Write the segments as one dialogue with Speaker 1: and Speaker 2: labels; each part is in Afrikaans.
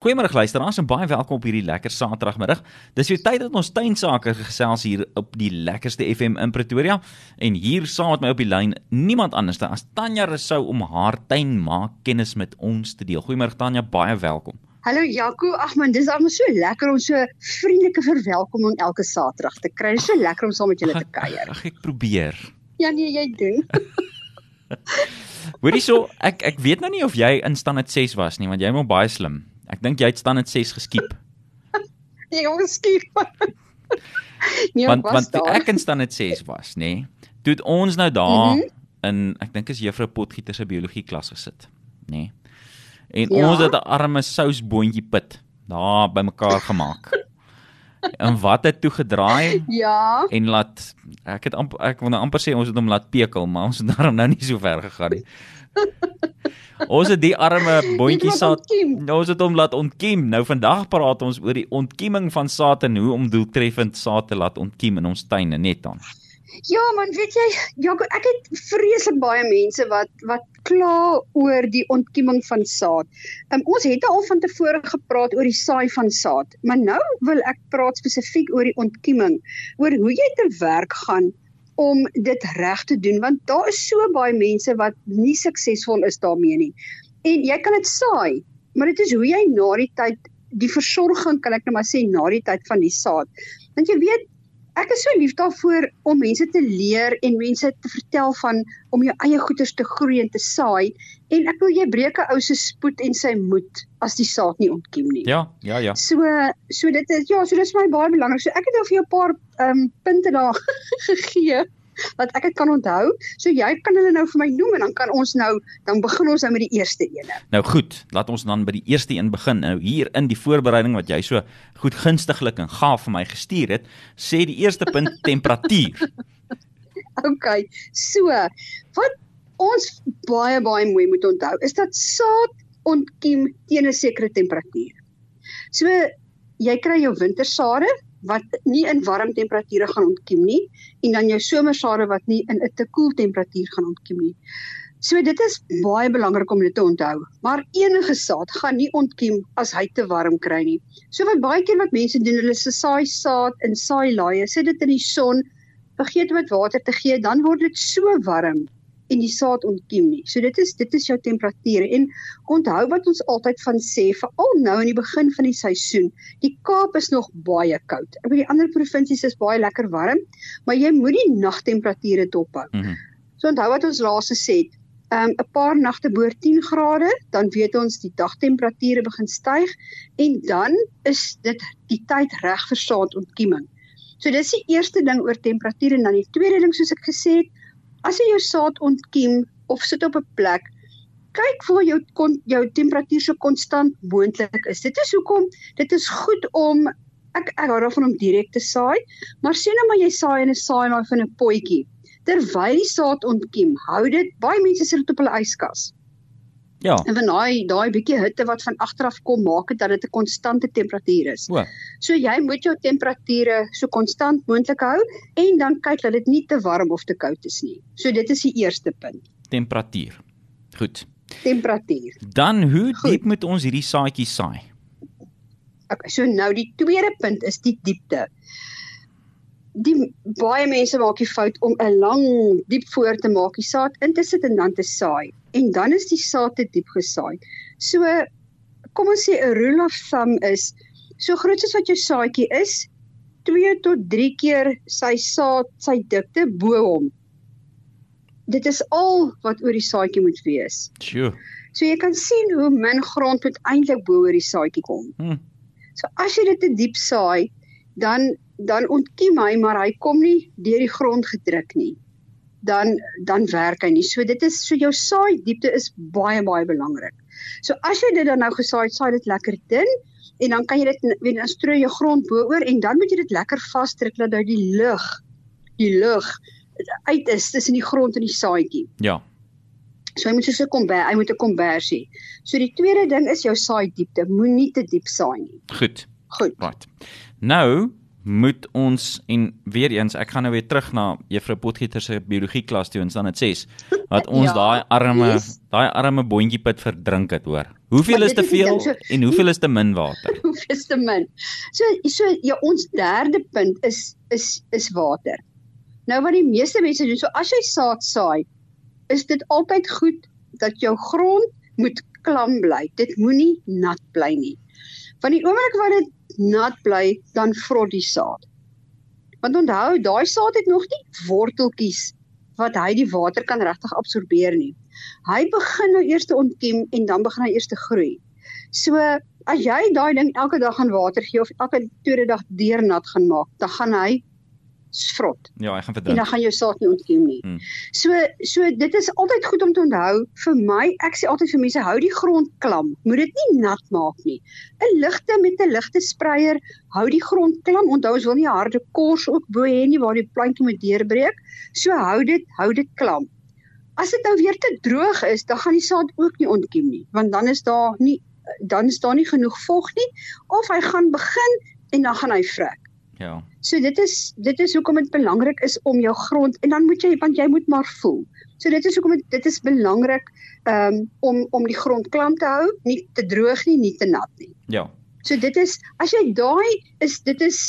Speaker 1: Goeiemôre luisteraars en baie welkom op hierdie lekker Saterdagmiddag. Dis weer tyd dat ons tuinsake gesels hier op die lekkerste FM in Pretoria en hier saam met my op die lyn niemand anderste as Tanya Rousseau om haar tuin maak kennis met ons te deel. Goeiemôre Tanya, baie welkom.
Speaker 2: Hallo Jaco, ag man, dis almal so lekker om so vriendelike verwelkoming elke Saterdag te kry. Dis so lekker om saam met julle te kuier.
Speaker 1: Ag ek probeer.
Speaker 2: Ja nee, jy doen.
Speaker 1: Hoorie so, ek ek weet nou nie of jy in standaard 6 was nie, want jy is baie slim. Ek dink jy het staan net 6 geskiep.
Speaker 2: Jy het geskiep.
Speaker 1: nee, want want daar. ek en staan net 6 was, nê. Nee, toe het ons nou daar mm -hmm. in ek dink is juffrou Potgieter se biologie klas gesit, nê. Nee. En ja. ons het 'n arme sousboontjie pit daar bymekaar gemaak. en wat het toe gedraai?
Speaker 2: Ja.
Speaker 1: En laat ek het amper ek wil nou amper sê ons het hom laat pekel, maar ons het daarom nou nie so ver gegaan nie. Ons het die arme boontjie saad. Ons het hom laat ontkiem. Nou vandag praat ons oor die ontkieming van saad en hoe om doeltreffend saad te laat ontkiem in ons tuine net dan.
Speaker 2: Ja, man, weet jy, ja, ek het vreeslik baie mense wat wat kla oor die ontkieming van saad. Um, ons het al van tevore gepraat oor die saai van saad, maar nou wil ek praat spesifiek oor die ontkieming, oor hoe jy te werk gaan om dit reg te doen want daar is so baie mense wat nie suksesvol is daarmee nie. En jy kan dit saai, maar dit is hoe jy na die tyd die versorging kan ek net nou maar sê na die tyd van die saad. Want jy weet ek is so lief daarvoor om mense te leer en mense te vertel van om jou eie goeders te groei en te saai en ek wil jy breek 'n ou se spoed en sy moed as die saad nie ontkiem nie.
Speaker 1: Ja, ja, ja.
Speaker 2: So so dit is ja, so dit is my baie belangrik. So ek het nou vir jou 'n paar ehm um, punte daar gegee wat ek dit kan onthou. So jy kan hulle nou vir my noem en dan kan ons nou dan begin ons nou met die eerste een.
Speaker 1: Nou goed, laat ons dan by die eerste een begin. Nou hier in die voorbereiding wat jy so goed gunstiglik en gaaf vir my gestuur het, sê die eerste punt temperatuur.
Speaker 2: OK. So, wat ons baie baie mooi moet onthou is dat saad ontkiem teen 'n sekere temperatuur. So jy kry jou wintersade wat nie in warm temperature gaan ontkiem nie en dan jou somersade wat nie in 'n te koel temperatuur gaan ontkiem nie. So dit is baie belangrik om dit te onthou. Maar enige saad gaan nie ontkiem as hy te warm kry nie. So wat baie keer wat mense doen, hulle se saai saad in saai laaie, sit dit in die son, vergeet om dit water te gee, dan word dit so warm en die saad ontkiem nie. So dit is dit is jou temperature en onthou wat ons altyd van sê veral nou in die begin van die seisoen. Die Kaap is nog baie koud. Ek weet die ander provinsies is baie lekker warm, maar jy moet die nagtemperature dophou. Mm -hmm. So onthou wat ons laas gesê het. Um 'n paar nagte bo 10 grade, dan weet ons die dagtemperature begin styg en dan is dit die tyd reg vir saadontkeming. So dis die eerste ding oor temperature en dan die tweede ding soos ek gesê het, as jy jou saad ontkiem of sit op 'n plek, kyk waar jou kon, jou temperatuur so konstant moontlik is. Dit is hoekom dit is goed om ek ek hou daarvan om direk te saai, maar sien nou maar jy saai in 'n saailaai van 'n potjie. Terwyl die saad ontkiem, hou dit baie mense sit dit op hulle yskas. Ja. En van daai daai bietjie hitte wat van agteraf kom, maak dit dat dit 'n konstante temperatuur is. O. So jy moet jou temperature so konstant moontlik hou en dan kyk dat dit nie te warm of te koud is nie. So dit is die eerste punt.
Speaker 1: Temperatuur. Goed.
Speaker 2: Temperatuur.
Speaker 1: Dan hoe Goed. diep moet ons hierdie saadjie saai?
Speaker 2: Okay, so nou die tweede punt is die diepte die baie mense maak die fout om 'n lang diep voor te maak, die saad in te sit en dan te saai. En dan is die saad te diep gesaai. So kom ons sê 'n rule of thumb is so groot as wat jou saadjie is, 2 tot 3 keer sy saad, sy dikte bo hom. Dit is al wat oor die saadjie moet wees.
Speaker 1: Sjoe.
Speaker 2: So jy kan sien hoe min grond moet eintlik bo oor die saadjie kom. Hmm. So as jy dit te diep saai, dan dan ontkiem hy maar hy kom nie deur die grond gedruk nie. Dan dan werk hy nie. So dit is so jou saai diepte is baie baie belangrik. So as jy dit dan nou gesaai het, saai dit lekker dun en dan kan jy dit weet dan strooi jou grond bo-oor en dan moet jy dit lekker vasdruk dat hy die lug die lug uit is tussen die grond en die saadjie.
Speaker 1: Ja.
Speaker 2: So hy moet so 'n komber, hy moet 'n kombersie. So die tweede ding is jou saai diepte, moenie te diep saai nie.
Speaker 1: Goed.
Speaker 2: Goed.
Speaker 1: Right. Nou moet ons en weer eens ek gaan nou weer terug na juffrou Potgieter se biologie klas toe en dan dit 6 wat ons ja, daai arme yes. daai arme bondjie put verdrink het hoor. Hoeveel is te veel so, en hoeveel is te min water?
Speaker 2: Hoeveel is te min? So so ja ons derde punt is is is water. Nou wat die meeste mense doen, so as jy saad saai, is dit altyd goed dat jou grond moet klam bly. Dit moenie nat bly nie. Van die oomblik wat dit nat bly, dan vrot die saad. Want onthou, daai saad het nog nie worteltjies wat hy die water kan regtig absorbeer nie. Hy begin nou eers te ontkiem en dan begin hy eers te groei. So as jy daai ding elke dag aan water gee of elke tweede dag deurnat gaan maak, dan gaan hy vrot.
Speaker 1: Ja, hy gaan verdrink.
Speaker 2: En dan gaan jou saad nie ontkiem nie. Hmm. So so dit is altyd goed om te onthou vir my, ek sê altyd vir mense hou die grond klam. Moet dit nie nat maak nie. 'n Ligte met 'n ligte spreier hou die grond klam. Onthou ons wil nie harde kors ook bo hê nie waar die plantjie moet deurbreek. So hou dit hou dit klam. As dit nou weer te droog is, dan gaan die saad ook nie ontkiem nie, want dan is daar nie dan is daar nie genoeg vog nie of hy gaan begin en dan gaan hy vrek.
Speaker 1: Ja.
Speaker 2: So dit is dit is hoekom dit belangrik is om jou grond en dan moet jy want jy moet maar voel. So dit is hoekom dit, dit is belangrik um, om om die grond klam te hou, nie te droog nie, nie te nat nie.
Speaker 1: Ja.
Speaker 2: So dit is as jy daai is dit is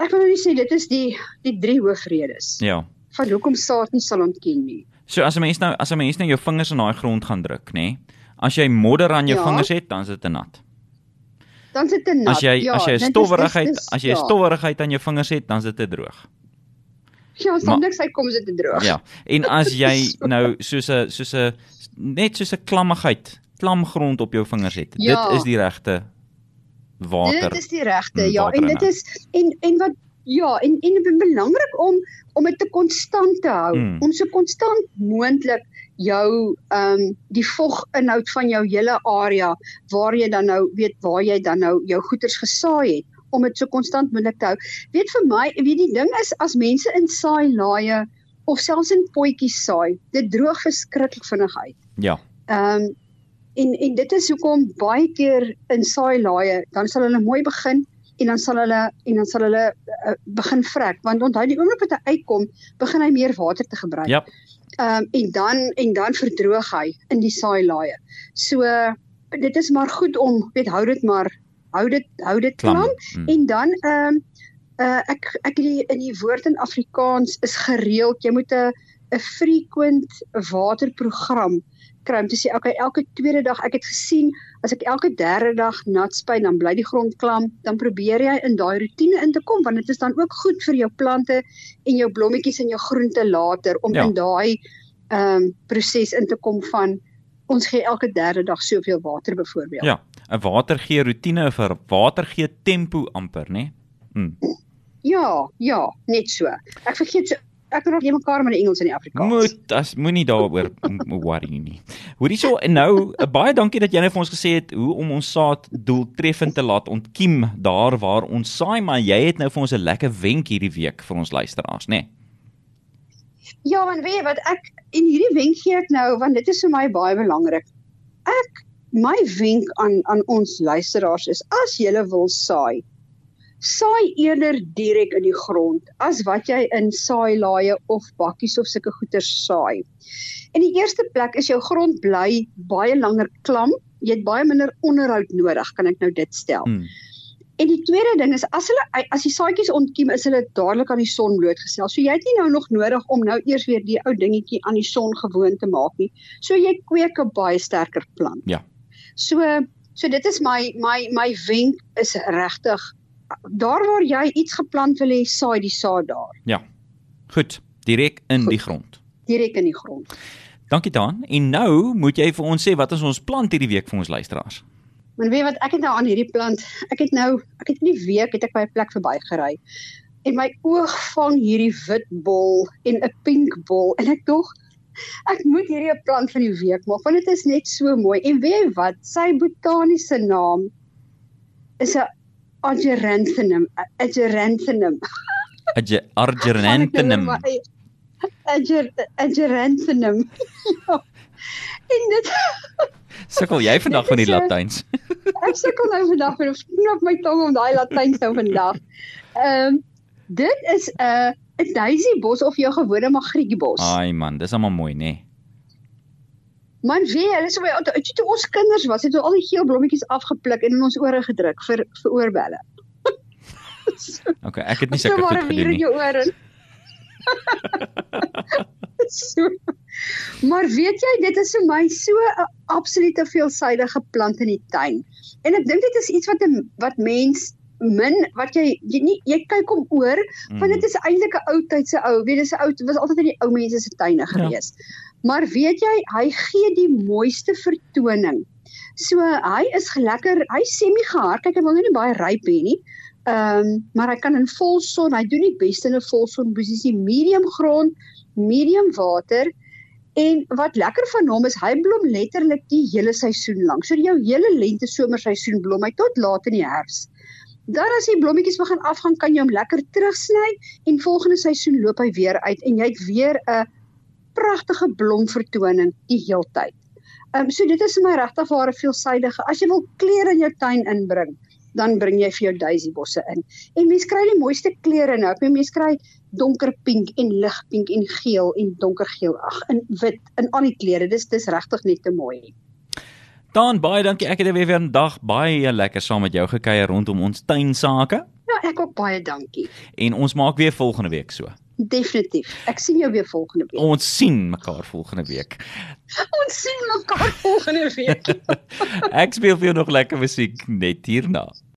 Speaker 2: ek wil nou nie sê dit is die die drie hoofredes.
Speaker 1: Ja.
Speaker 2: Van hoekom saad nie sal ontken nie.
Speaker 1: So as 'n mens nou as 'n mens nou jou vingers in daai grond gaan druk, nê? As jy modder aan jou ja. vingers het, dan is dit te nat
Speaker 2: dan sit dit nat.
Speaker 1: As jy ja, as jy stowwerigheid, as jy ja. stowwerigheid aan jou vingers het, dan sit dit droog.
Speaker 2: Ja, soms hy kom dit te droog.
Speaker 1: Ja. En as jy nou soos 'n soos 'n net soos 'n klammigheid, klam grond op jou vingers het. Ja. Dit is die regte water.
Speaker 2: Dit is die regte. Ja, en dit is en en wat ja, en en dit is belangrik om om dit te konstant te hou. Hmm. Om so konstant moontlik jou ehm um, die voginhoud van jou hele area waar jy dan nou weet waar jy dan nou jou goeders gesaai het om dit so konstant moontlik te hou. Weet vir my, weet die ding is as mense in saai laaie of selfs in potjies saai, dit droog verskriklik vinnig uit.
Speaker 1: Ja.
Speaker 2: Ehm um, en en dit is hoekom baie keer in saai laaie dan sal hulle mooi begin en dan sal hulle en dan sal hulle uh, begin vrek want onthou die oomblik wat hy uitkom begin hy meer water te gebruik.
Speaker 1: Ja.
Speaker 2: Ehm um, en dan en dan verdroog hy in die saai laaie. So dit is maar goed om weet hou dit maar hou dit hou dit klam hmm. en dan ehm um, uh, ek ek die in die woord in Afrikaans is gereeld jy moet 'n 'n frequent waterprogram kry om te sê okay elke tweede dag ek het gesien as ek elke derde dag nat spuit dan bly die grond klam dan probeer jy in daai rotine in te kom want dit is dan ook goed vir jou plante en jou blommetjies en jou groente later om ja. in daai ehm um, proses in te kom van ons gee elke derde dag soveel water byvoorbeeld
Speaker 1: ja 'n water gee rotine vir water gee tempo amper nê hm.
Speaker 2: ja ja net so ek vergeet so ek nog nie mekaar met die Engels en die Afrikaans.
Speaker 1: Moet as moenie daaroor worry nie. Hoorie so en nou baie dankie dat jy net vir ons gesê het hoe om ons saad doeltreffend te laat ontkiem daar waar ons saai, maar jy het nou vir ons 'n lekker wenk hierdie week vir ons luisteraars, nê? Nee?
Speaker 2: Ja, en weet wat ek en hierdie wenk gee ek nou want dit is vir my baie belangrik. Ek my wenk aan aan ons luisteraars is as jy wil saai, saai eerder direk in die grond as wat jy in saailaaie of bakkies of sulke goeder saai. In die eerste plek is jou grond bly baie langer klam. Jy het baie minder onderhoud nodig, kan ek nou dit stel. Hmm. En die tweede ding is as hulle as die saadjies ontkiem, is hulle dadelik aan die son blootgestel. So jy het nie nou nog nodig om nou eers weer die ou dingetjie aan die son gewoon te maak nie. So jy kweek 'n baie sterker plant.
Speaker 1: Ja.
Speaker 2: So so dit is my my my wenk is regtig daar waar jy iets geplant wil hê, saai die saad daar.
Speaker 1: Ja. Goed, direk in Goed. die grond.
Speaker 2: Direk in die grond.
Speaker 1: Dankie Dan. En nou moet jy vir ons sê wat is ons plant hierdie week vir ons luisteraars?
Speaker 2: Maar weet wat ek het nou aan hierdie plant, ek het nou, ek het in die week het ek by 'n plek verbygery en my oog vang hierdie wit bol en 'n pink bol en ek dog ek moet hierdie plant van die week maak want dit is net so mooi. En weet jy wat, sy botaniese naam is 'n Ageranthinum, Ageranthinum.
Speaker 1: Ageranthinum.
Speaker 2: Ageranthinum. En dit
Speaker 1: Sukkel jy vandag van die Latyns?
Speaker 2: ek sukkel nou vandag met knop my tong om daai Latyn nou vandag. Ehm um, dit is 'n uh, 'n daisy bos of jou gewone magrietjie-bos.
Speaker 1: Ai man, dis almal mooi, nê. Nee.
Speaker 2: Man, wie, hulle sê jy het toe ons kinders was, het hulle al die geel blommetjies afgepluk en in ons ore gedruk vir vir oorbelle.
Speaker 1: okay, ek het nie seker goed gedoen nie.
Speaker 2: so. Maar weet jy, dit is vir my so 'n absolute veelsidige plant in die tuin. En ek dink dit is iets wat 'n wat mens min wat jy jy nie jy kyk hom oor mm. want dit is eintlik 'n ou tyd se ou weet dis 'n ou was altyd in die ou mense se tuine gewees. Ja. Maar weet jy hy gee die mooiste vertoning. So hy is lekker hy semi gehard kyk hy wil nou nie baie ryp hê nie. Ehm um, maar hy kan in volson hy doen die beste in 'n volson posisie medium grond medium water En wat lekker van hom is hy blom letterlik die hele seisoen lank. So jou hele lente somer seisoen blom hy tot laat in die herfs. Dan as die blommetjies begin afgaan, kan jy hom lekker terugsny en volgende seisoen loop hy weer uit en jy het weer 'n pragtige blomvertoning die heeltyd. Ehm um, so dit is my regtig ware veelsidige. As jy wil kleure in jou tuin inbring, dan bring jy vir jou daisy bosse in. En mense kry die mooiste kleure nou. Mense kry donker pink en lig pink en geel en donkergeel. Ag, in wit, in al die kleure. Dis dis regtig net te mooi.
Speaker 1: Dan baie dankie. Ek het weer weer 'n dag baie lekker saam met jou gekuier rondom ons tuinsake.
Speaker 2: Ja, ek ook baie dankie.
Speaker 1: En ons maak weer volgende week so.
Speaker 2: Definitief. Ek sien jou weer volgende week.
Speaker 1: Ons sien mekaar volgende week.
Speaker 2: ons sien mekaar volgende week.
Speaker 1: ek speel vir jou nog lekker musiek net hierna.